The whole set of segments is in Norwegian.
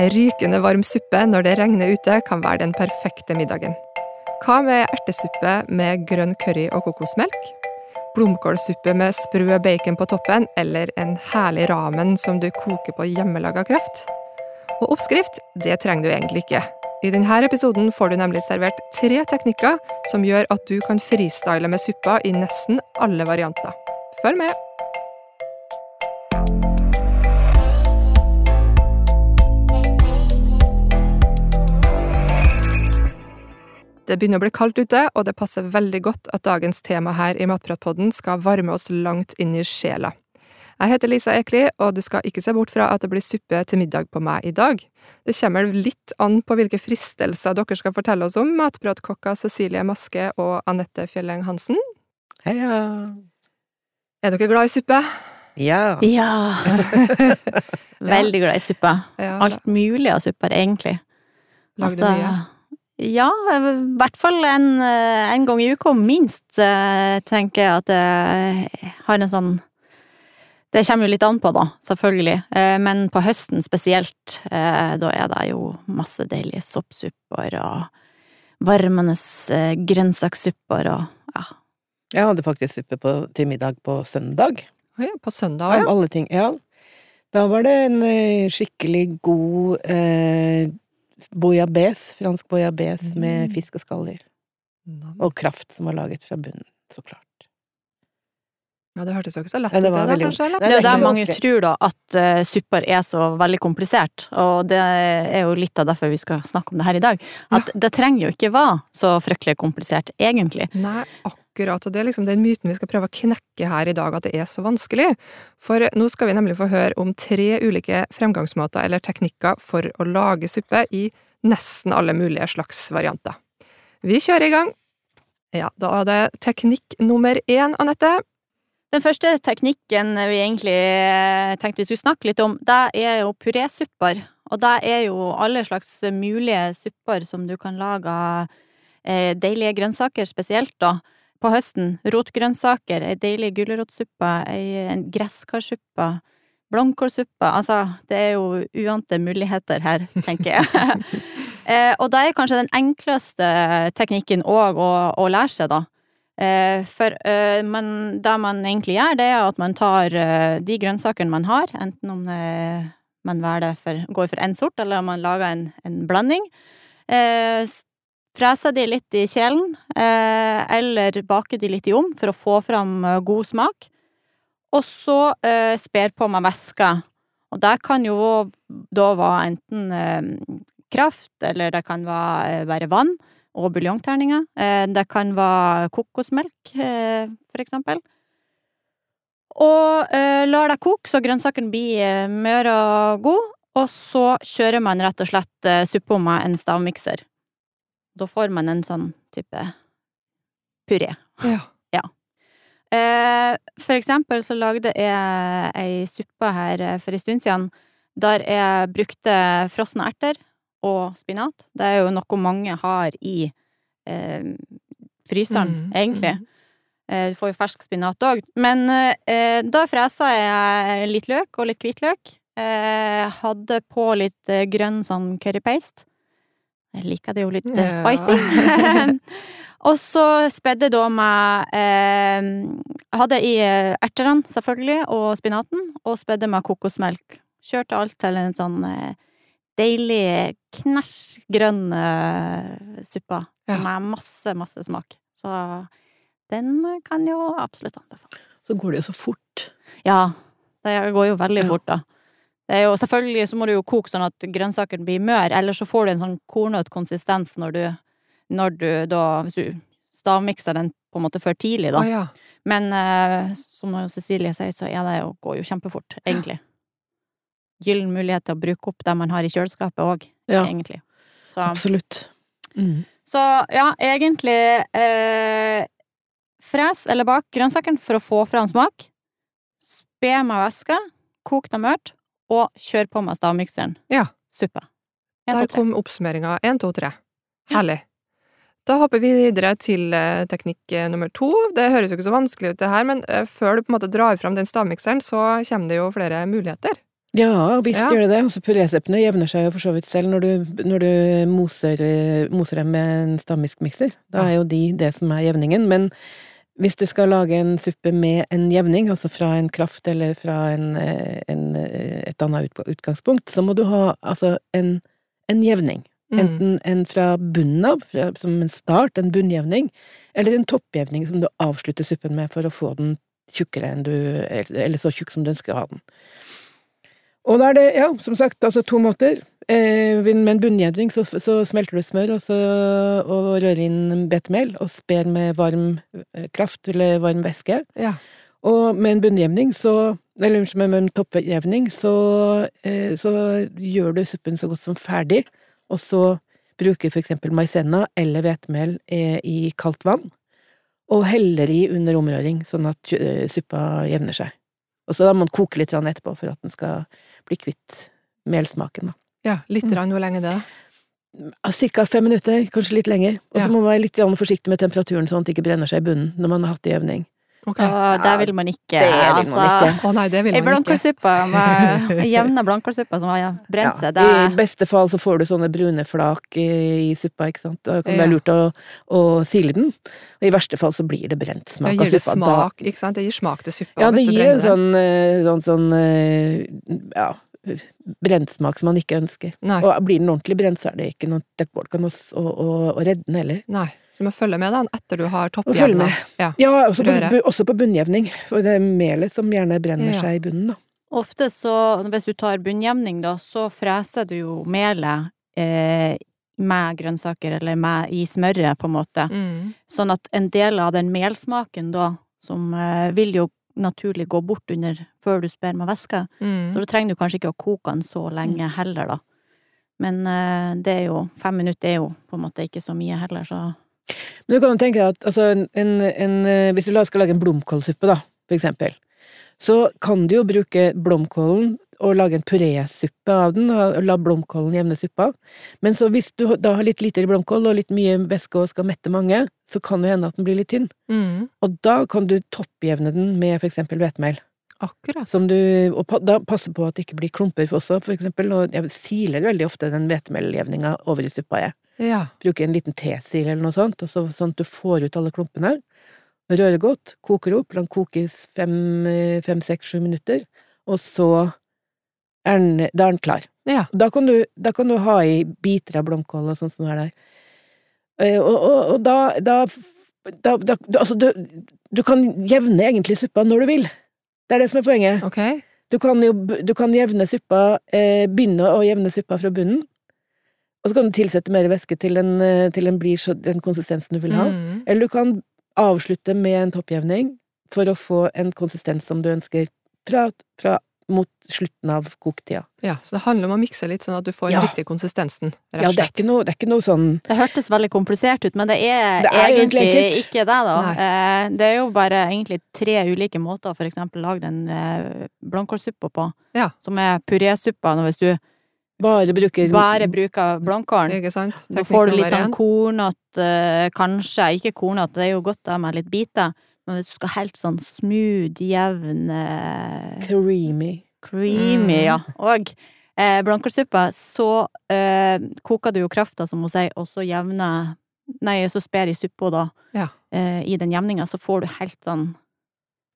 Ei rykende varm suppe når det regner ute, kan være den perfekte middagen. Hva med ertesuppe med grønn curry og kokosmelk? Blomkålsuppe med sprø bacon på toppen, eller en herlig ramen som du koker på hjemmelaga kraft? Og oppskrift, det trenger du egentlig ikke. I denne episoden får du nemlig servert tre teknikker som gjør at du kan freestyle med suppa i nesten alle varianter. Følg med! Det begynner å bli kaldt ute, og det passer veldig godt at dagens tema her i Matpratpodden skal varme oss langt inn i sjela. Jeg heter Lisa Ekli, og du skal ikke se bort fra at det blir suppe til middag på meg i dag. Det kommer litt an på hvilke fristelser dere skal fortelle oss om, matpratkokka Cecilie Maske og Anette Fjelleng Hansen. Heia! Er dere glad i suppe? Ja. Ja! Veldig glad i suppe. Ja, Alt mulig av supper, egentlig. Lager du mye? Ja, i hvert fall en, eh, en gang i uka, minst, eh, tenker jeg at jeg har en sånn Det kommer jo litt an på, da, selvfølgelig, Eh, men på høsten spesielt, eh, da er det jo masse deilige soppsupper og varmende eh, grønnsakssupper og ja. Jeg hadde faktisk suppe på, til middag på søndag, ja, på søndag av alle ting. Ja. Da var det en eh, skikkelig god eh, bouillabaisse, fransk bouillabaisse Mm. med fisk og skaller. Mm. Og kraft som var laget fra bunnen, så klart. Ja, det hørtes jo ikke så lett ut, det da, kanskje? Eller? Det er jo er der mange tror da at uh, supper er så veldig komplisert, og det er jo litt av derfor vi skal snakke om det her i dag. At det trenger jo ikke være så fryktelig komplisert, egentlig. Nei, akkurat. Og det er liksom den myten vi skal prøve å knekke her i dag, at det er så vanskelig. For nå skal vi nemlig få høre om tre ulike fremgangsmåter eller teknikker for å lage suppe i nesten alle mulige slags varianter. Vi kjører i gang. Ja, da er det teknikk nummer én, Anette. Den første teknikken vi egentlig eh, tenkte vi skulle snakke litt om, det er jo purésupper. Og det er jo alle slags mulige supper som du kan lage av eh, deilige grønnsaker, spesielt da. På høsten. Rotgrønnsaker, ei deilig gulrotsuppe, ei gresskarsuppe, blomkålsuppe. Altså, det er jo uante muligheter her, tenker jeg. eh, og det er kanskje den enkleste teknikken òg å, å lære seg, da. Eh, for eh, men det man egentlig gjør, det er at man tar eh, de grønnsakene man har, enten om man for, går for én sort, eller om man lager en, en blanding. Freser de litt i kjelen, eh, eller baker de litt i om for å få fram eh, god smak. Og så eh, sper på med væske. Og det kan jo da være enten kraft, eller det kan være, være vann og buljongterninger. Det kan være kokosmelk, for eksempel. Og lar det koke så grønnsakene blir eh, mør og god, og så kjører man rett og slett suppa med en stavmikser. Da får man en sånn type puré. Ja. Eh, for eksempel så lagde jeg ei suppe her for en stund siden, der jeg brukte frosne erter og spinat. Det er jo noe mange har i eh, fryseren, Mm, egentlig. mm. Eh, Du får jo fersk spinat òg. Men eh, da fresa jeg litt løk og litt hvitløk. Eh, hadde på litt eh, grønn sånn currypaste. Jeg liker det jo litt eh, Ja. spicy. og så spedde da med eh, Hadde i eh, ertene, selvfølgelig, og spinaten, og spedde med kokosmelk. Kjørte alt til en sånn eh, deilig knæsj grønn eh, suppe. Som Ja. er masse, masse smak. Så den kan jo absolutt anbefale. Så går det jo så fort. Ja, det går jo veldig Ja. fort, da. Det er jo, selvfølgelig så må du jo koke sånn at grønnsakene blir mør, ellers så får du en sånn kornøttkonsistens når du, når du da Hvis du stavmikser den på en måte før tidlig, da. Å ja. Men eh, som Cecilie sier, så er det jo, går jo kjempefort, egentlig. Gyllen mulighet til å bruke opp det man har i kjøleskapet òg, Ja, egentlig. Så, absolutt. Mm. så ja, egentlig eh, Fres eller bak grønnsakene for å få fram smak. Spe med væske, kok dem mørt, og kjør på med stavmikseren. Ja. Suppe. En, Der to, kom oppsummeringa. Én, to, tre. Herlig. Da hopper vi videre til eh, teknikk eh, nummer to. Det høres jo ikke så vanskelig ut, det her, men eh, før du på en måte drar fram den stavmikseren, så kommer det jo flere muligheter. Ja, visst Ja. gjør det det. Altså, Purésuppene jevner seg jo for så vidt selv når du, når du moser, moser dem med en stavmiksmikser. Da er jo de det som er jevningen. Men hvis du skal lage en suppe med en jevning, altså fra en kraft eller fra en, eh, en, eh, et annet utgangspunkt, så må du ha altså en, en jevning. Mm. Enten en fra bunnen av, fra, som en start, en bunnjevning, eller en toppjevning som du avslutter suppen med for å få den tjukkere enn du Eller eller så tjukk som du ønsker å ha den. Og da er det, ja, som sagt, altså to måter. Eh, med en bunnjevning så, så smelter du smør, og så og rører inn betemel, og sper med varm eh, kraft eller varm væske. Ja. Og med en bunnjevning så Eller unnskyld, med en toppjevning så, eh, så gjør du suppen så godt som ferdig, og så bruker for eksempel maisenna eller hvetemel eh, i kaldt vann, og heller i under omrøring, sånn at eh, suppa jevner seg. Og så da må den koke litt etterpå for at den skal bli kvitt melsmaken, da. Ja, litt Mm. rann, hvor lenge det. Cirka fem minutter, kanskje litt lenger. Og så Ja. må man være litt forsiktig med temperaturen, sånn at det ikke brenner seg i bunnen når man har hatt det i jevning. Okay. Og det vil man ikke. Det vil man ikke. Å nei, det vil Ei man ikke. med jevna blomkålsuppe som har brent seg, det I beste fall så får du sånne brune flak i, i suppa, ikke sant. Da kan det være lurt å, å sile den. Og i verste fall så blir det brent smak av suppa. Da- ikke sant? Det gir smak til suppa Ja, det gir en den. sånn, eh, sånn, sånn eh, ja, brentsmak som man ikke ønsker. Nei. Og blir den ordentlig brent, så er det ikke noe Det går ikke an å, å, å, redde den heller. Nei. Så du må følge med da, etter du har Og toppjevna. Ja. Ja, også på, også på bunnjevning. For det er melet som gjerne brenner Ja. seg i bunnen, da. Ofte så, hvis du tar bunnjevning, da, så freser du jo melet eh, med grønnsaker, eller med, i smøret, på en måte. Mm. Sånn at en del av den melsmaken da, som eh, vil jo naturlig gå bort under før du sper med væske, Mm. så da trenger du kanskje ikke å koke den så lenge heller, da. Men eh, det er jo Fem minutter er jo på en måte ikke så mye heller, så Men du kan jo tenke deg at altså, en, en, en, eh, hvis du skal lage en blomkålsuppe, da, for eksempel, så kan du jo bruke blomkålen og lage en purésuppe av den, og la blomkålen jevne suppa. Men så hvis du da har litt lite blomkål og litt mye væske og skal mette mange, så kan det hende at den blir litt tynn. Mm. Og da kan du toppjevne den med for eksempel hvetemel. Akkurat. Som du, og pa, da passe på at det ikke blir klumper også, for eksempel. Og jeg siler veldig ofte den hvetemeljevninga over i suppa, jeg. Ja. Bruker en liten tesil eller noe sånt, så, sånn at du får ut alle klumpene. Rører godt, koker opp, la den kokes fem, fem, seks, sju minutter, og så er den, da er den klar. Ja. Da kan du, da kan du ha i biter av blomkål og sånt som er der. Eh, Og, og, og da, da, da, Altså, du, du kan jevne egentlig suppa når du vil. Det er det som er poenget. Okay. Du kan jo du kan jevne suppa, eh, begynne å jevne suppa fra bunnen, og så kan du tilsette mer væske til den, eh, til den blir så, den konsistensen du vil ha. Mm. Eller du kan avslutte med en toppjevning for å få en konsistens som du ønsker fra, fra mot slutten av koketida. Ja, så det handler om å mikse litt, sånn at du får Ja. den riktige konsistensen, rett Ja, det er ikke noe, det er ikke noe sånn Det hørtes veldig komplisert ut, men det er, Det er egentlig egentlig ikke det, da. Nei. Eh, Det er jo bare egentlig tre ulike måter å for eksempel lage den eh, blomkålsuppa på, Ja. som er purésuppa. Hvis du bare bruker bare bruker blomkålen, Ikke sant? da får du litt sånn kornete, eh, kanskje. Ikke kornete, det er jo godt da med litt biter, men hvis du skal helt sånn smooth, jevn eh, creamy. Creamy, Mm. ja. Og eh, blomkålsuppe, så eh, koker du jo krafta, som hun sier, og så jevner Nei, så sper i suppa, da, Ja. eh, i den jevninga, så får du helt sånn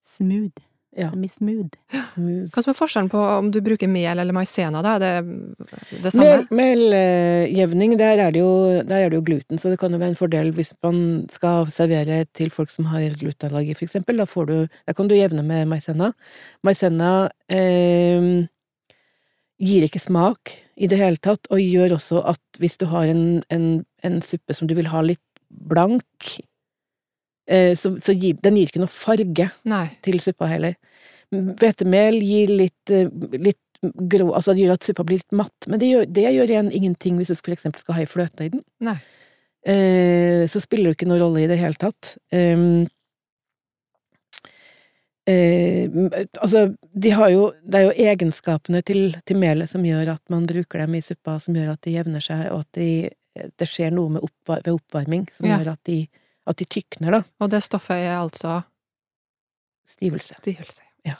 smooth. Ja. Miss Mood. Smooth. Hva som er forskjellen på om du bruker mel eller maisena, da? Er det det samme? Mel, meljevning, der er, det jo, der er det jo gluten, så det kan jo være en fordel hvis man skal servere til folk som har glutenallergi, for eksempel. Da, får du, da kan du jevne med maisena. Maisena eh, gir ikke smak i det hele tatt, og gjør også at hvis du har en, en, en suppe som du vil ha litt blank, eh, så, så gir den gir ikke noe farge Nei. til suppa heller. Hvetemel gir litt, eh, litt grå Altså det gjør at suppa blir litt matt, men det gjør, det gjør igjen ingenting hvis du for eksempel skal ha i fløte i den. Nei. Eh, så spiller det ikke noen rolle i det hele tatt. Um, eh, altså, de har jo Det er jo egenskapene til, til melet som gjør at man bruker dem i suppa, som gjør at de jevner seg, og at de, det skjer noe med oppvar ved oppvarming som Ja. gjør at de, at de tykner, da. Og det stoffet er altså Stivelse. stivelse. Ja.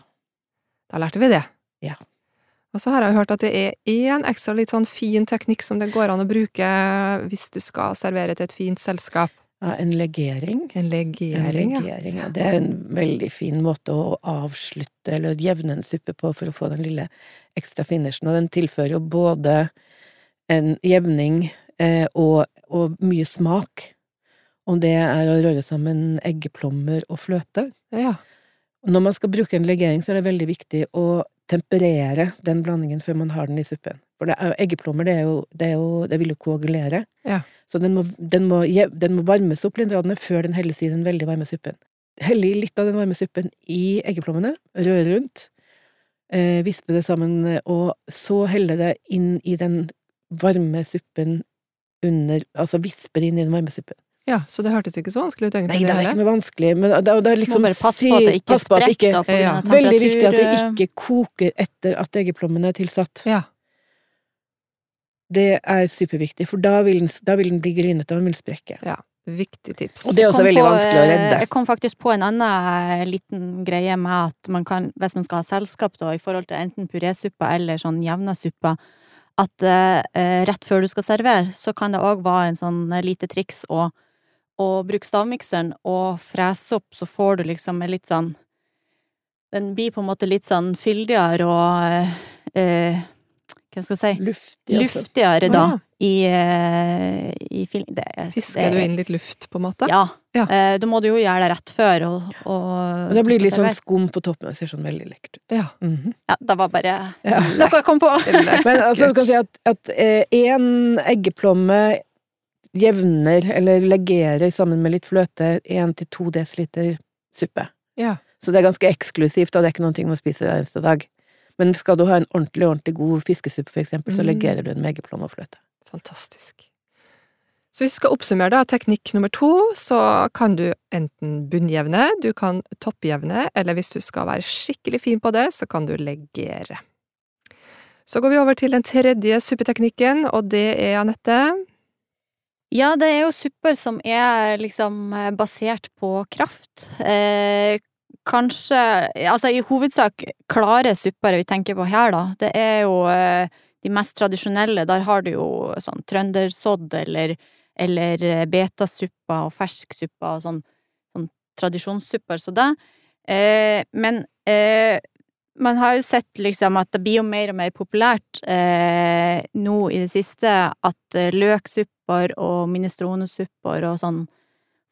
Da lærte vi det. Ja. Og så har jeg hørt at det er én ekstra litt sånn fin teknikk som det går an å bruke hvis du skal servere til et fint selskap. Ja, en legering. En En legering, ja. ja. Det er en veldig fin måte å avslutte eller jevne en suppe på for å få den lille ekstra finishen, og den tilfører jo både en jevning eh, og, og mye smak. Om det er å røre sammen eggeplommer og fløte. Ja. Når man skal bruke en legering, så er det veldig viktig å temperere den blandingen før man har den i suppen. For det er, eggeplommer, det, er jo, det, er jo, det vil jo koagulere. Ja. Så den må, den, må, den må varmes opp lindradene før den helles i den veldig varme suppen. Hell i litt av den varme suppen i eggeplommene, rør rundt, eh, vispe det sammen, og så helle det inn i den varme suppen under Altså vispe det inn i den varme suppen. Ja, så det hørtes ikke så vanskelig ut egentlig. Nei, det er ikke noe vanskelig, men det, det er liksom bare passe på at det ikke pass på at det ikke sprekker. på grunn Ja. Veldig viktig at det ikke koker etter at eggeplommene er tilsatt. Ja. Det er superviktig, for da vil den, da vil den bli grynete og den vil sprekke. Viktig tips. Og det er også veldig på, vanskelig å redde. Jeg kom faktisk på en annen eh, liten greie med at man kan, hvis man skal ha selskap da, i forhold til enten purésuppa eller sånn jevna suppa, at eh, rett før du skal servere, så kan det òg være en sånn eh, lite triks å, å bruke stavmikseren og frese opp, så får du liksom en litt sånn Den blir på en måte litt sånn fyldigere og eh, eh, Hva skal jeg si? Luftig. Luftigere, da, ja. i, eh, i. Det, Fisker du inn litt luft, på en måte? ja. Ja. Eh, da må du jo gjøre det rett før, og, og Og det blir litt sånn skum på toppen, og ser sånn veldig lekkert ut. Ja. Mhm. Ja, det var bare Ja. noe jeg kom på. Men altså, du kan si at, én eh, eggeplomme jevner, eller legerer sammen med litt fløte, én til to desiliter suppe. Ja. Så det er ganske eksklusivt, og det er ikke noe man spiser hver eneste dag. Men skal du ha en ordentlig, ordentlig god fiskesuppe, for eksempel, så Mm. legerer du den med eggeplomme og fløte. Fantastisk. Så hvis vi skal oppsummere da, teknikk nummer to, så kan du enten bunnjevne, du kan toppjevne, eller hvis du skal være skikkelig fin på det, så kan du legere. Så går vi over til den tredje suppeteknikken, og det er Anette. Ja, det er jo supper som er liksom basert på kraft. Eh, kanskje Altså i hovedsak klare supper vi tenker på her, da. Det er jo eh, de mest tradisjonelle. Der har du jo sånn trøndersodd eller, eller eh, betasupper og fersksupper og sånn, sånn tradisjonssupper så det. Eh, men eh, man har jo sett liksom at det blir jo mer og mer populært eh, nå i det siste at eh, løksupper og minestronesupper og sånn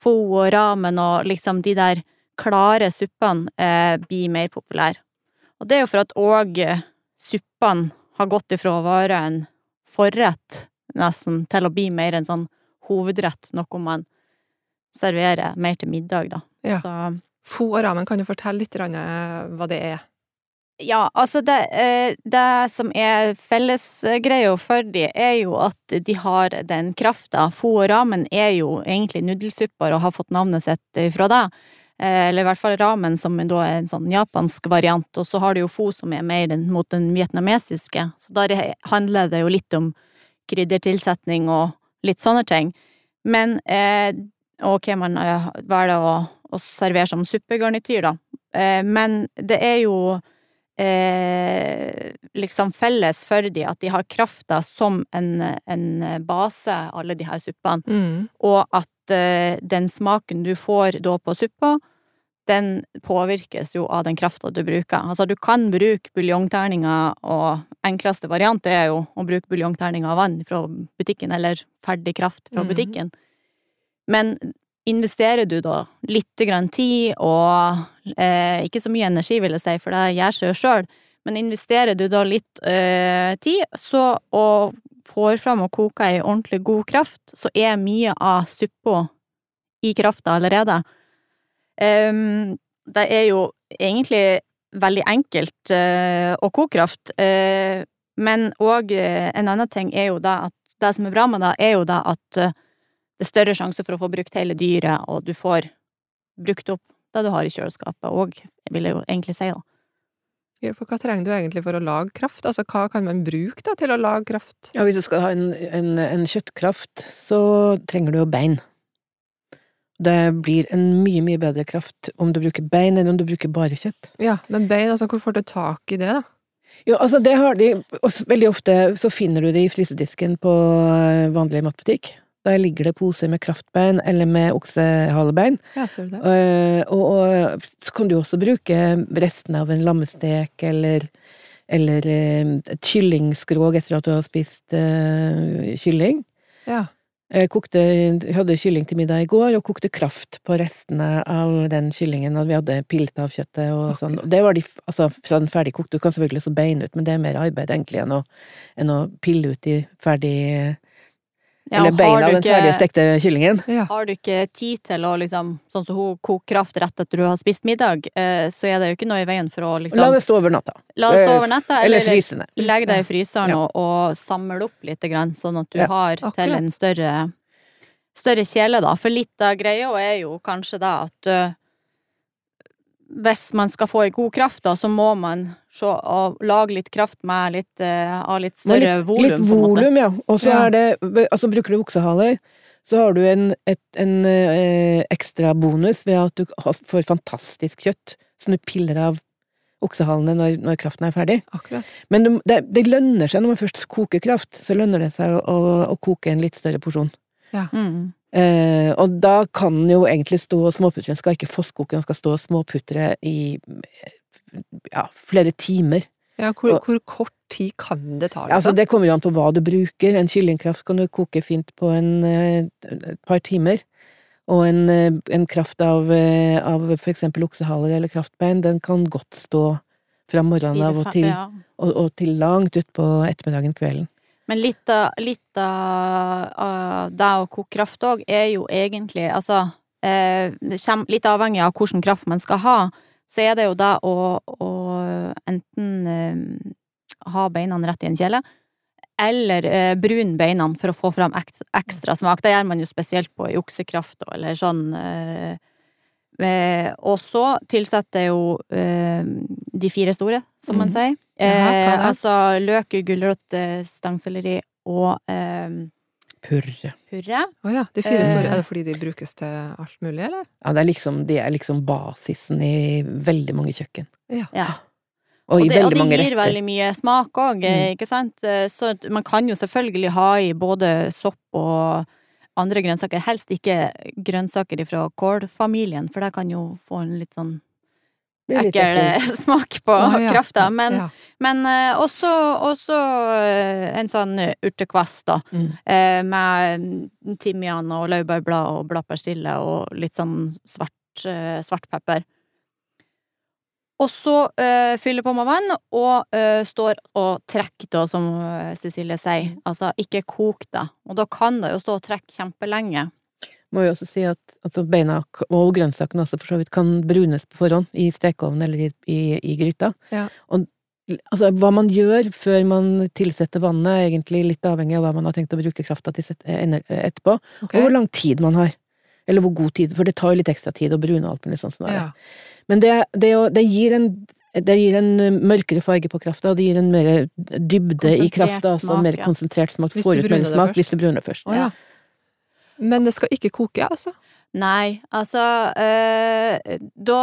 fo og ramen og liksom de der klare suppene eh, blir mer populære. Og det er jo for at òg suppene har gått ifra å være en forrett, nesten, til å bli mer en sånn hovedrett, noe man serverer mer til middag, da. Ja. Så Fo og ramen, kan du fortelle litt eh, hva det er? Ja, altså det, eh, det som er fellesgreia for de, er jo at de har den krafta. Fo og ramen er jo egentlig nudelsupper og har fått navnet sitt fra det. Eh, Eller i hvert fall ramen, som da er en sånn japansk variant, og så har du jo fo som er mer mot den vietnamesiske. Så da handler det jo litt om kryddertilsetning og litt sånne ting. Men ok, Og hva man eh, velger å, å servere som suppegarnityr, da. Eh, men det er jo eh, liksom felles for de at de har krafta som en, en base, alle de her suppene, Mm. og at eh, den smaken du får da på suppa, den påvirkes jo av den krafta du bruker. Altså, du kan bruke buljongterninger, og enkleste variant er jo å bruke buljongterninger av vann fra butikken, eller ferdig kraft fra butikken. butikken. Men investerer du da litt grann tid og eh, ikke så mye energi, vil jeg si, for det gjør seg jo sjøl, men investerer du da litt eh, tid, så og får fram og koker ei ordentlig god kraft, så er mye av suppa i krafta allerede. Um, det er jo egentlig veldig enkelt uh, å koke kraft, uh, men òg en annen ting er jo det at det som er bra med det, er jo det at eh, det er større sjanse for å få brukt hele dyret, og du får brukt opp det du har i kjøleskapet òg, vil jeg jo egentlig si, da. Ja, For hva trenger du egentlig for å lage kraft? Altså, hva kan man bruke da til å lage kraft? Ja, hvis du skal ha en, en, en kjøttkraft, så trenger du jo bein. Det blir en mye, mye bedre kraft om du bruker bein enn om du bruker bare kjøtt. Ja, men bein, altså, hvor får du tak i det, da? Jo, altså det har de også, Veldig ofte så finner du det i frysedisken på eh, vanlig matbutikk. Der ligger det poser med kraftbein eller med oksehalebein. Ja, ser du det? Uh, og, og så kan du også bruke restene av en lammestek eller eller eh, et kyllingskrog etter at du har spist uh, kylling. Ja. Jeg kokte, hadde kylling til middag i går, og kokte kraft på restene av den kyllingen, og vi hadde pilt av kjøttet og sånn. Det var de, altså, fra den ferdig kokte, du kan selvfølgelig også beine ut, men det er mer arbeid egentlig enn å, enn å pille ut de ferdig Ja, Eller beina av den ferdigstekte stekte kyllingen. ja. Har du ikke tid til å liksom, sånn som hun koker kraft rett etter du har spist middag, eh, så er det jo ikke noe i veien for å La liksom det stå over natta. La det stå over natta, Eller eller, fryse ned. Legg deg i fryseren Ja. og, og samle opp litt, grann, sånn at du Ja, har til en større, større kjele, da. For litt av greia er jo kanskje da at ø, hvis man skal få ei god kraft, da, så må man se, og lage litt kraft med litt, uh, av litt større litt, volum, Litt volum, ja. Og så Ja. er det Altså, bruker du oksehaler, så har du en, et, en eh, ekstra bonus ved at du får fantastisk kjøtt som du piller av oksehalene når, når kraften er ferdig. Akkurat. Men det, det, det lønner seg, når man først koker kraft, så lønner det seg å, å, å koke en litt større porsjon. Ja. Mm. Eh, og da kan jo egentlig stå den skal ikke fosskoke, den skal stå og småputre i ja, flere timer. Ja, hvor, Og- hvor kort tid kan det ta, Liksom? altså liksom? det kommer jo an på hva du bruker. En kyllingkraft kan du koke fint på en, eh, et par timer. Og en, eh, en kraft av, av for eksempel oksehaler eller kraftbein, den kan godt stå fra morgenen av og til, og, og til langt utpå ettermiddagen kvelden. Men litt av, litt av, det å koke kraft òg er jo egentlig Altså, eh, litt avhengig av hvilken kraft man skal ha, så er det jo det å, å enten eh, ha beina rett i en kjele, eller eh, brune beina for å få fram ekstra smak. Det gjør man jo spesielt på i oksekraft, eller sånn. Eh, og så tilsetter jeg jo eh, de fire store, som man Mhm. sier. Jaha, Eh, altså løk, gulrot, eh, stangselleri og eh, Purre. purre. Å ja, de fire store. Eh. Er det fordi de brukes til alt mulig, eller? Ja, det er liksom, det er liksom basisen i veldig mange kjøkken. Ja. Og, i det, og det gir veldig mye smak òg, Mm. ikke sant? Eh, Så man kan jo selvfølgelig ha i både sopp og andre grønnsaker. Helst ikke grønnsaker fra kålfamilien, for det kan jo få en litt sånn ekkel eh, smak på ah, ja. krafta. Men, ja. men eh, også, også eh, en sånn urtekvast, da. Mm. med timian og laurbærblad og bladpersille og litt sånn svart, svartpepper. Og så eh, fyller på med vann, og eh, står og trekker da, som eh, Cecilie sier. Altså, ikke kok da. Og da kan det jo stå og trekke kjempelenge. Må jo også si at altså, beina og grønnsakene også for så vidt kan brunes på forhånd i stekeovnen eller i, i, i gryta. Ja. Og altså, hva man gjør før man tilsetter vannet, er egentlig litt avhengig av hva man har tenkt å bruke krafta til etterpå, okay. og hvor lang tid man har. Eller hvor god tid, for det tar jo litt ekstra tid å brune alt mulig sånn som det er. Ja. Men det, det, det gir en det gir en uh, mørkere farge på krafta, og det gir en mer dybde i krafta, altså mer ja. konsentrert smak. Hvis Får ut mer smak hvis du bruner det først. Oh, ja. Men det skal ikke koke, altså? Nei, altså øh, Da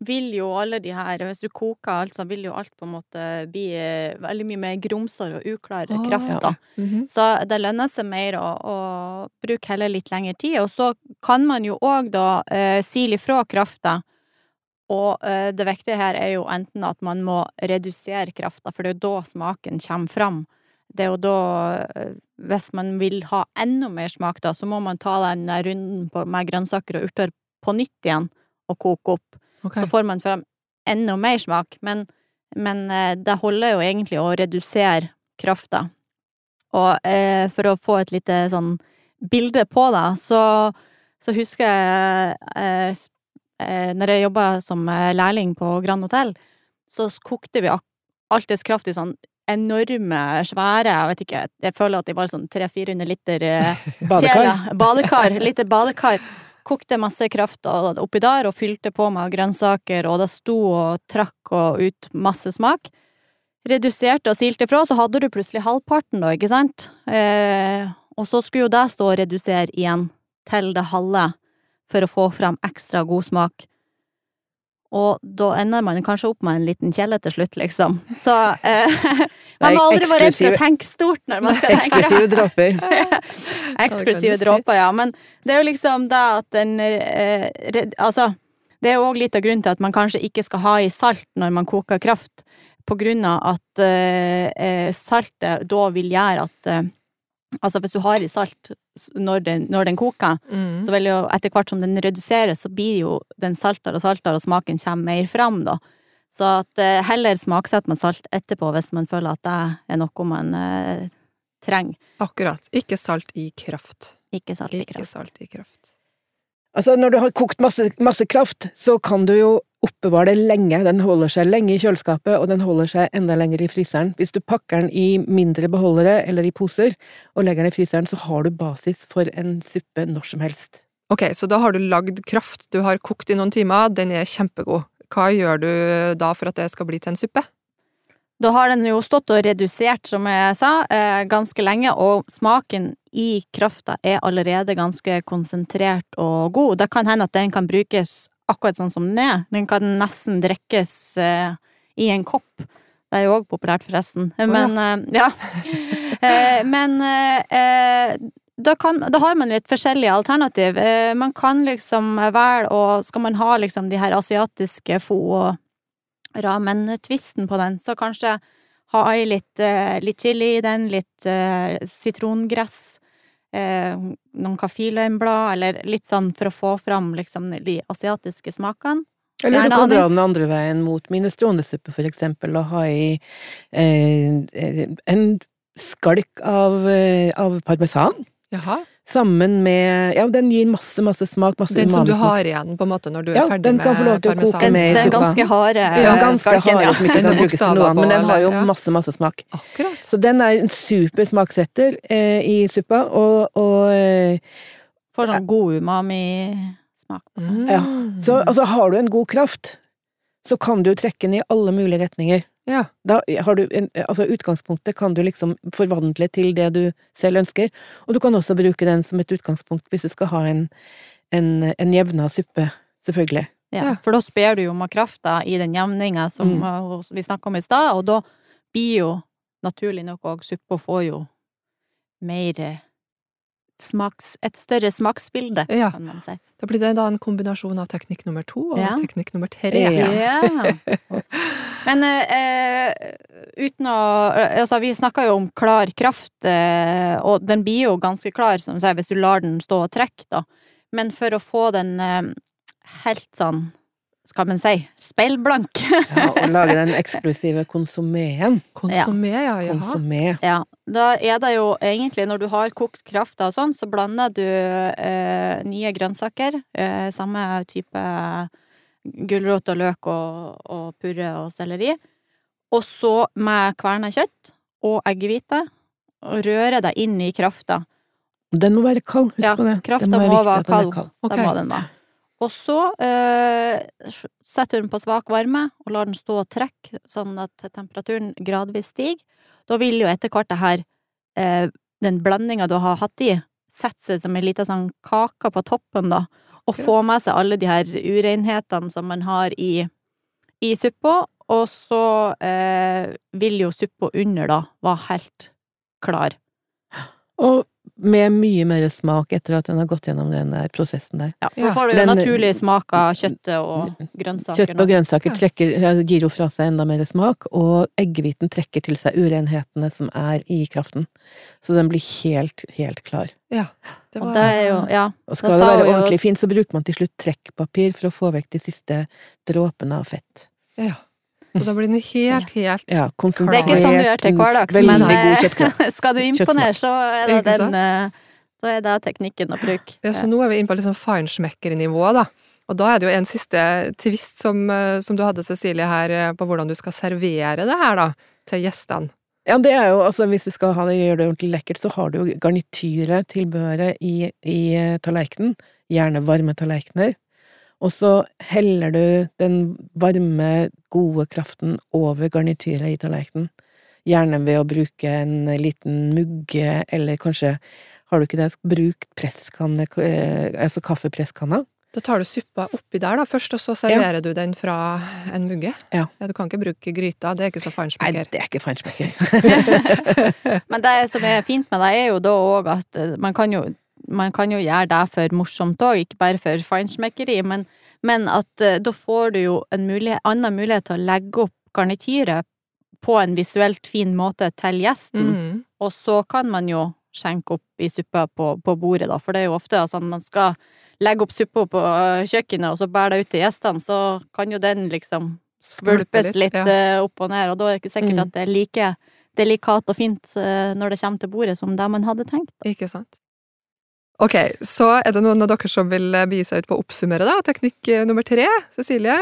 vil jo alle de her Hvis du koker alt, så vil jo alt på en måte bli eh, veldig mye mer grumsere og uklar oh, kraft, da. Mhm. Så det lønner seg mer å, å bruke heller litt lengre tid. Og så kan man jo òg da eh, sile ifra krafta. Og eh, det viktige her er jo enten at man må redusere krafta, for det er jo da smaken kommer fram. Det er jo da eh, Hvis man vil ha enda mer smak, da, så må man ta den runden på, med grønnsaker og urter på nytt igjen og koke opp. Ok. Så får man fram enda mer smak, men, men eh, det holder jo egentlig å redusere krafta. Og eh, for å få et lite sånn bilde på det, så, så husker jeg eh, eh, når jeg jobba som eh, lærling på Grand Hotell, så kokte vi alltids kraft i sånn enorme, svære, jeg vet ikke, jeg føler at de var sånn 300-400 liter Badekar. Badekar. Lite badekar. Kokte masse kraft oppi der og fylte på med grønnsaker, og det sto og trakk og ut masse smak. Reduserte og silte ifra, så hadde du plutselig halvparten, da, ikke sant? Eh, og så skulle jo det stå og redusere igjen til det halve for å få fram ekstra god smak. Og da ender man kanskje opp med en liten kjele til slutt, liksom. Så eh, man må aldri være redd for å tenke stort når man skal tenke Eksklusive dråper. Eksklusive si. dråper, ja. Men det er jo liksom det at den eh, red- Altså, det er jo òg litt av grunnen til at man kanskje ikke skal ha i salt når man koker kraft, på grunn av at eh, eh, saltet da vil gjøre at eh, Altså, hvis du har i salt når den, når den koker, Mm. så vil jo etter hvert som den reduseres, så blir jo den saltere og saltere, og smaken kommer mer fram, da. Så at eh, heller smaksett med salt etterpå hvis man føler at det er noe man eh, trenger. Akkurat. Ikke salt i kraft. Ikke salt i kraft. Ikke salt i kraft. Altså, når du har kokt masse, masse kraft, så kan du jo oppbevare det lenge. Den holder seg lenge i kjøleskapet, og den holder seg enda lenger i fryseren. Hvis du pakker den i mindre beholdere eller i poser, og legger den i fryseren, så har du basis for en suppe når som helst. Ok, så da har du lagd kraft, du har kokt i noen timer, den er kjempegod. Hva gjør du da for at det skal bli til en suppe? Da har den jo stått og redusert, som jeg sa, eh, ganske lenge, og smaken i krafta er allerede ganske konsentrert og god. Det kan hende at den kan brukes akkurat sånn som den er. Den kan nesten drikkes uh, i en kopp. Det er jo òg populært, forresten. Men oh, ja. Eh, men eh, eh, da, kan, da har man litt forskjellige alternativ. Eh, man kan liksom velge å Skal man ha liksom de her asiatiske fo og ramen-tvisten på den, så kanskje ha i litt, litt chili i den, litt sitrongress, eh, noen kaffirløgnblad, eller litt sånn for å få fram liksom de asiatiske smakene. Eller du kan dra den andre veien mot minestronesuppe, for eksempel, og ha i eh, eh, en skalk av, eh, av parmesan. Jaha. Sammen med Ja, den gir masse, masse smak. Masse Den som du har igjen, på en måte, når du er Ja, ferdig den med kan få lov til å koke parmesan. Den, med i den ganske harde Ja, ganske skalken, hard, ja. som ikke Den kan brukes til noe annet, men den har jo masse, masse smak. Akkurat. Så den er en super smaksetter eh, i suppa, og, og eh, Får sånn god umami-smak. Mm. Ja. Så altså, har du en god kraft, så kan du trekke den i alle mulige retninger. Ja. Da har du en, altså utgangspunktet kan du liksom forvandle til det du selv ønsker, og du kan også bruke den som et utgangspunkt hvis du skal ha en, en, en jevna suppe, selvfølgelig. Ja, Ja. for da sper du jo med krafta i den jevninga som Mm. uh, vi snakka om i stad, og da blir jo naturlig nok òg suppa får jo mer eh, smaks... Et større smaksbilde, Ja. kan man si. Da blir det da en kombinasjon av teknikk nummer to og Ja. teknikk nummer tre. Ja. Men eh, uten å Altså, vi snakka jo om klar kraft, eh, og den blir jo ganske klar, som du sier, hvis du lar den stå og trekke, da. Men for å få den eh, helt sånn, skal man si, speilblank Ja, og lage den eksklusive konsuméen. Konsumé, ja. ja, Konsumé. Ja, da er det jo egentlig, når du har kokt krafta og sånn, så blander du eh, nye grønnsaker, eh, samme type gulrot og løk og, og purre og selleri, og så med kverna kjøtt og eggehvite, og røre deg inn i krafta. Den må være kald, husk Ja, på det. krafta Det må være er kald. Okay. Det må den da. Og så eh, setter den på svak varme og lar den stå og trekke, sånn at temperaturen gradvis stiger. Da vil jo etter hvert det her, eh, den blandinga du har hatt i, sette seg som en liten sånn kake på toppen, da. Og få med seg alle de her urenhetene som man har i, i suppa. Og så eh, vil jo suppa under da være helt klar. Og med mye mer smak etter at den har gått gjennom den der prosessen der. Ja, for Ja. får du jo Men- naturlig smak av kjøttet og grønnsaker. Kjøtt og grønnsaker trekker, gir jo fra seg enda mer smak, og eggehviten trekker til seg urenhetene som er i kraften. Så den blir helt, helt klar. Ja. Det Og det er jo, ja. Og skal det være ordentlig fint, så bruker man til slutt trekkpapir for å få vekk de siste dråpene av fett. Ja. Og da blir den helt, helt Ja, Det er ikke sånn du gjør til hverdags, men eh, skal du imponere, så er det den eh, Så er det teknikken å bruke. Ja, så nå er vi inne på litt sånn feinschmecker-nivå, da. Og da er det jo en siste tvist som, eh, som du hadde, Cecilie, her, eh, på hvordan du skal servere det her, da, til gjestene. Ja, det er jo, altså hvis du skal ha det, gjøre det ordentlig lekkert, så har du jo garnityret, tilbehøret, i, i eh, tallerkenen. Gjerne varme tallerkener. Og så heller du den varme, gode kraften over garnityret i tallerkenen. Gjerne ved å bruke en liten mugge, eller kanskje, har du ikke det, bruk presskanne, eh, altså kaffepresskanna. Da tar du suppa oppi der da først, og så serverer du den fra en mugge? Ja. Du kan ikke bruke gryta, det er ikke så Nei, det er ikke feinschmecker. Men det som er fint med det, er jo da òg at eh, man kan jo, man kan jo gjøre det for morsomt òg, ikke bare for feinschmeckeri, men, men at eh, da får du jo en mulighet, annen mulighet til å legge opp garnityret på en visuelt fin måte til gjesten, Mm. og så kan man jo skjenke opp i suppa på, på bordet, da, for det er jo ofte sånn man skal legge opp suppa på kjøkkenet, og så bære det ut til gjestene, så kan jo den liksom Skvulpe skvulpes litt, ja. eh, opp og ned, og da er det ikke sikkert Mm. at det er like delikat og fint eh, når det kommer til bordet som det man hadde tenkt. Ikke sant. Ok, så er det noen av dere som vil eh, begi seg ut på å oppsummere, da? Teknikk nummer tre, Cecilie?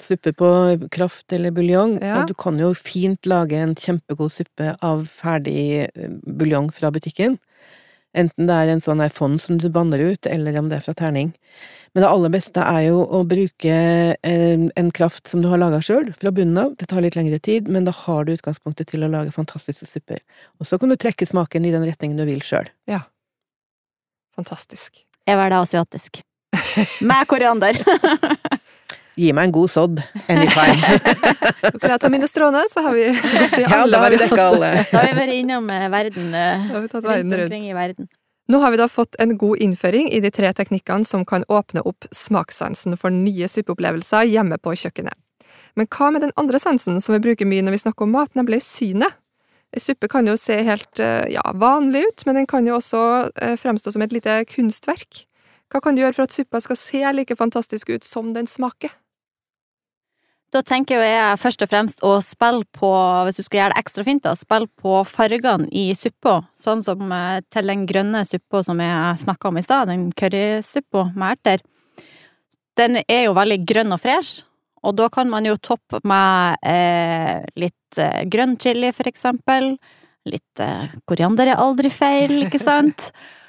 Suppe på kraft eller buljong. Ja. Du kan jo fint lage en kjempegod suppe av ferdig buljong fra butikken. Enten det er en sånn her fond som du banner ut, eller om det er fra terning. Men det aller beste er jo å bruke en, en kraft som du har laga sjøl, fra bunnen av. Det tar litt lengre tid, men da har du utgangspunktet til å lage fantastiske supper. Og så kan du trekke smaken i den retningen du vil sjøl. Fantastisk. Jeg var da asiatisk. Med koriander. Gi meg en god sodd anytime. Jeg ta mine stråene, så har vi gått i ja, alle da har vi dekka varianter. alle. Da har vi vært innom eh, verden, eh, Da har vi tatt rundt verden rundt. omkring i verden. Nå har vi da fått en god innføring i de tre teknikkene som kan åpne opp smakssansen for nye suppeopplevelser hjemme på kjøkkenet. Men hva med den andre sansen som vi bruker mye når vi snakker om mat, nemlig synet? En suppe kan jo se helt eh, ja, vanlig ut, men den kan jo også fremstå som et lite kunstverk. Hva kan du gjøre for at suppa skal se like fantastisk ut som den smaker? Da tenker jeg først og fremst å spille på, hvis du skal gjøre det ekstra fint, da, spille på fargene i suppa. Sånn som eh, til den grønne suppa som jeg snakka om i stad, den currysuppa med erter. Den er jo veldig grønn og fresh, og da kan man jo toppe med eh, litt eh, grønn chili, for eksempel. Litt eh, koriander er aldri feil, ikke sant?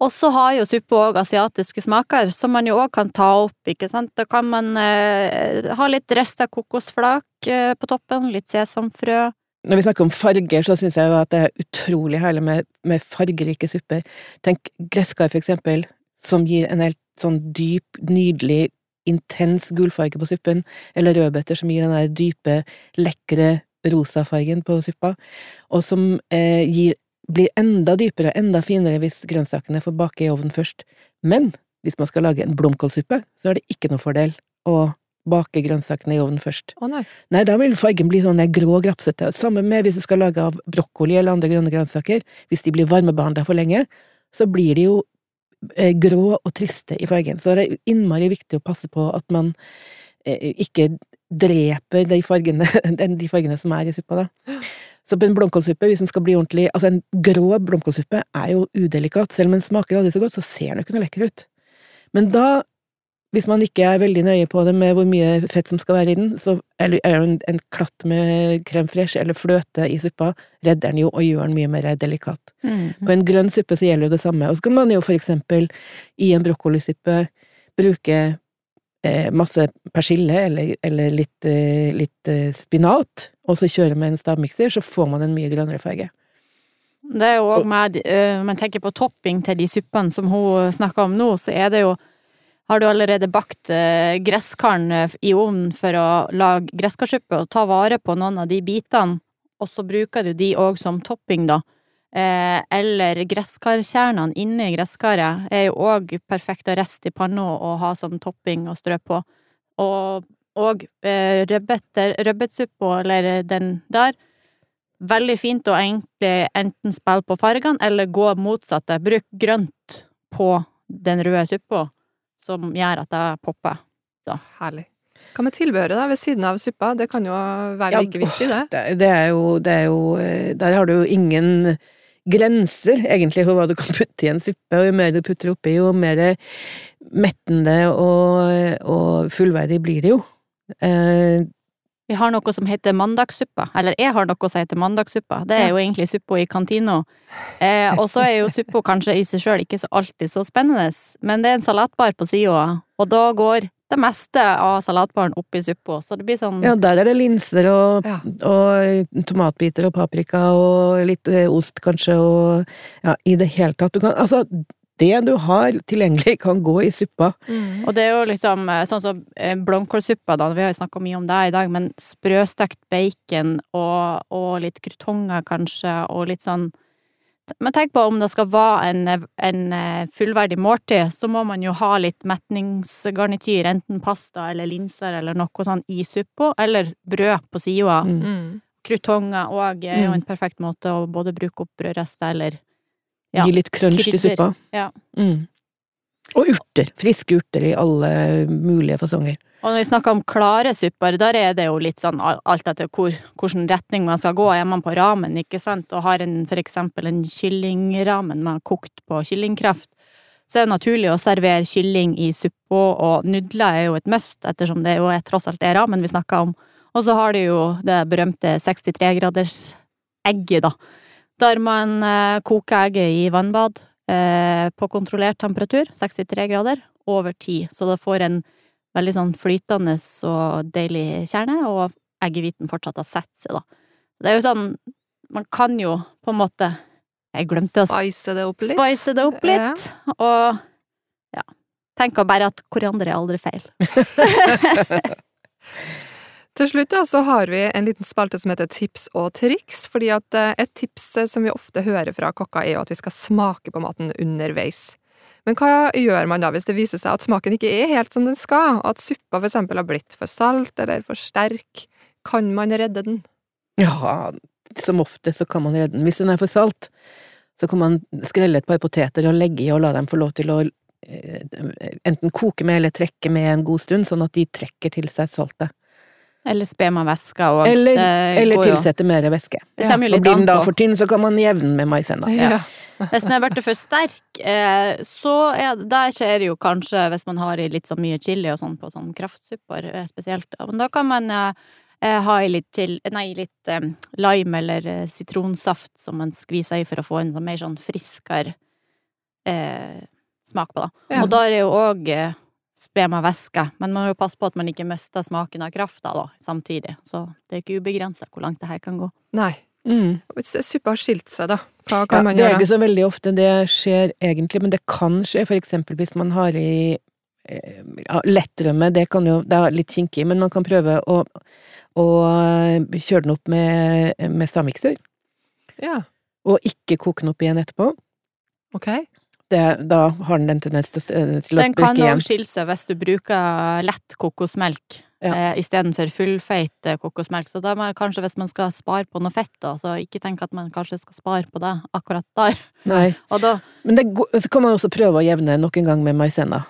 Og så har jo suppe òg asiatiske smaker, som man jo òg kan ta opp, ikke sant. Da kan man eh, ha litt rester kokosflak eh, på toppen, litt sesamfrø. Når vi snakker om farger, så syns jeg at det er utrolig herlig med, med fargerike supper. Tenk gresskar, for eksempel, som gir en helt sånn dyp, nydelig, intens gulfarge på suppen, eller rødbeter som gir den der dype, lekre rosafargen på suppa, og som eh, gir, blir enda dypere, enda finere hvis grønnsakene får bake i ovnen først. Men hvis man skal lage en blomkålsuppe, så er det ikke noe fordel å bake grønnsakene i ovnen først. Å nei. Nei, da vil fargen bli sånn grå og grapsete. Samme med hvis du skal lage av brokkoli eller andre grønne grønnsaker. Hvis de blir varmebehandla for lenge, så blir de jo eh, grå og triste i fargen. Så det er innmari viktig å passe på at man eh, ikke dreper de fargene, de fargene som er i suppa, da. Så på en blomkålsuppe, hvis den skal bli ordentlig Altså, en grå blomkålsuppe er jo udelikat. Selv om den smaker aldri så godt, så ser den jo ikke noe lekker ut. Men da, hvis man ikke er veldig nøye på det med hvor mye fett som skal være i den, så er det jo en, en klatt med crème fraîche eller fløte i suppa, redder den jo og gjør den mye mer delikat. På en grønn suppe så gjelder jo det samme. Og så kan man jo for eksempel i en brokkolisuppe bruke masse persille eller, eller litt, eh, litt eh, spinat, og så kjører med en stavmikser, så får man en mye grønnere farge. Det er jo òg med Man tenker på topping til de suppene som hun snakker om nå, så er det jo Har du allerede bakt gresskarn i ovnen for å lage gresskarsuppe, og ta vare på noen av de bitene, og så bruker du de òg som topping, da. Eh, eller gresskarkjernene inni gresskaret er jo òg perfekt å riste i panna og ha som topping og strø på. Og, og eh, rødbetsuppa, eller den der, veldig fint å egentlig enten spille på fargene, eller gå motsatte. Bruk grønt på den røde suppa, som gjør at det popper. Herlig. Hva med tilbehøret da, ved siden av suppa? Det kan jo være Ja, like viktig, det. Det, det er jo, det er jo eh, Der har du jo ingen grenser, egentlig, for hva du kan putte i en suppe, og jo mer du putter oppi, jo mer mettende og, og fullverdig blir det jo. Eh, Vi har noe som heter mandagssuppa, eller jeg har noe som heter mandagssuppa. Det er jo egentlig suppa i kantina. Eh, og så er jo suppa kanskje i seg sjøl ikke så alltid så spennende, men det er en salatbar på sida, og da går det meste av salatbaren oppi suppa, så det blir sånn ja, der er det linser og, Ja. og tomatbiter og paprika og litt eh, ost, kanskje, og ja, i det hele tatt. Du kan, altså, det du har tilgjengelig, kan gå i suppa. Mm. Og det er jo liksom eh, sånn som eh, blomkålsuppa, da, vi har jo snakka mye om det i dag, men sprøstekt bacon og, og litt krutonger kanskje, og litt sånn Men tenk på om det skal være en, en eh, fullverdig måltid, så må man jo ha litt metningsgarnityr, enten pasta eller linser eller noe sånn i suppa, eller brød på sida. Mm. Mm. Krutonger òg er jo en perfekt måte å både bruke opp brødrester eller Ja, Gi litt crunch til suppa. Ja. Mm. Og urter. Friske urter i alle mulige fasonger. Og når vi snakker om klare supper, der er det jo litt sånn alt etter hvor, hvilken retning man skal gå. Er man på ramen, ikke sant, og har en, for eksempel en kyllingramen man har kokt på kyllingkraft, så er det naturlig å servere kylling i suppa, og nudler er jo et must, ettersom det jo er tross alt er ramen vi snakker om. Og så har du jo det berømte 63-graders egget, da. Der man eh, koker egget i vannbad på kontrollert temperatur, 63 grader, over tid. Så det får en veldig sånn flytende og deilig kjerne, og eggehviten fortsatt har sett seg, da. Det er jo sånn Man kan jo på en måte Jeg glemte å Spice det opp litt. spice det opp litt, og ja. Tenker bare at koriander er aldri feil. Til slutt da, så har vi en liten spalte som heter Tips og triks, fordi at eh, et tips eh, som vi ofte hører fra kokker er jo at vi skal smake på maten underveis. Men hva gjør man da hvis det viser seg at smaken ikke er helt som den skal, og at suppa for eksempel har blitt for salt eller for sterk? Kan man redde den? Ja, som ofte så kan man redde den. Hvis den er for salt, så kan man skrelle et par poteter og legge i og la dem få lov til å eh, enten koke med eller trekke med en god stund, sånn at de trekker til seg saltet. Eller spe med væske og Eller, eller tilsette mer væske. Ja. Og blir den da for tynn, så kan man jevne med maisenna. Ja. Hvis den er blitt for sterk, eh, så er der skjer det jo kanskje, hvis man har i litt så mye chili og sånn på sånn kraftsupper eh, spesielt, men da kan man eh, eh, ha i litt, chili, nei, litt eh, lime eller eh, sitronsaft som man skviser i for å få en sånn mer sånn friskere eh, smak på, da. Ja. Og da er det jo òg eh, spe med væske, men man må jo passe på at man ikke mister smaken av krafta da, samtidig, så det er ikke ubegrensa hvor langt det her kan gå. Nei. Mm. Hvis suppa har skilt seg, da, hva Ja, kan man det er ikke så veldig ofte det skjer egentlig, men det kan skje, for eksempel hvis man har i eh, ja, lettrømme, det kan jo, det er litt kinkig, men man kan prøve å, å eh, kjøre den opp med, med stavmikser, Ja, og ikke koke den opp igjen etterpå. ok. Det, da har den en tendens til, å- til igjen. Den kan òg skille seg hvis du bruker lett kokosmelk Ja. eh, istedenfor fullfeit eh, kokosmelk. Så da må jeg kanskje, hvis man skal spare på noe fett, da, så ikke tenk at man kanskje skal spare på det akkurat der. Nei. Da Men det, så kan man også prøve å jevne nok en gang med maisenna.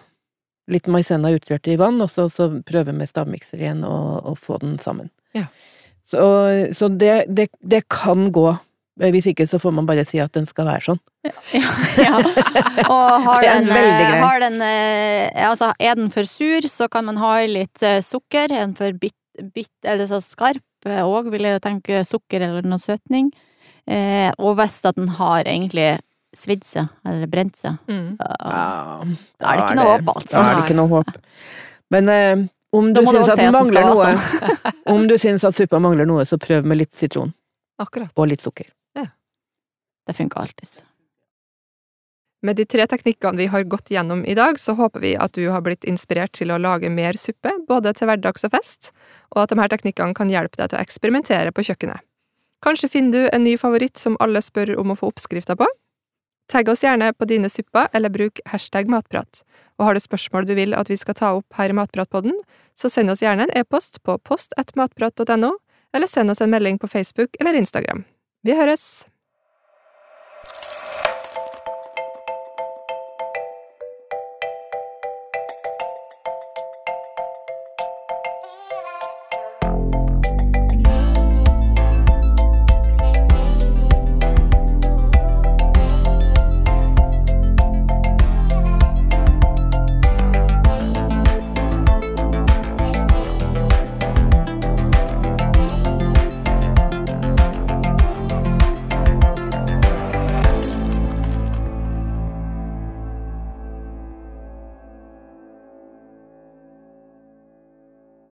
Litt maisenna utrørt i vann, og så, så prøve med stavmikser igjen og, og få den sammen. Ja. Så, så det, det, det kan gå. Hvis ikke så får man bare si at den skal være sånn. Ja. ja. Og har den, eh, har den eh, Altså, er den for sur, så kan man ha i litt eh, sukker. Er den for bitt, bit eller så skarp òg, vil jeg tenke sukker eller noe søtning. Eh, og hvis at den har egentlig svidd seg, eller brent seg, Mm. da da er det ikke noe håp, altså. Da er det ikke noe håp. Men eh, om du syns at den mangler skal noe, om du syns at suppa mangler noe, så prøv med litt sitron Akkurat. og litt sukker. Det funker alltid. Med de tre teknikkene vi har gått gjennom i dag, så håper vi at du har blitt inspirert til å lage mer suppe, både til hverdags og fest, og at de her teknikkene kan hjelpe deg til å eksperimentere på kjøkkenet. Kanskje finner du en ny favoritt som alle spør om å få oppskrifter på? Tagg oss gjerne på dine supper, eller bruk hashtag matprat. Og har du spørsmål du vil at vi skal ta opp her i Matpratpodden, så send oss gjerne en e-post på post1matprat.no, eller send oss en melding på Facebook eller Instagram. Vi høres!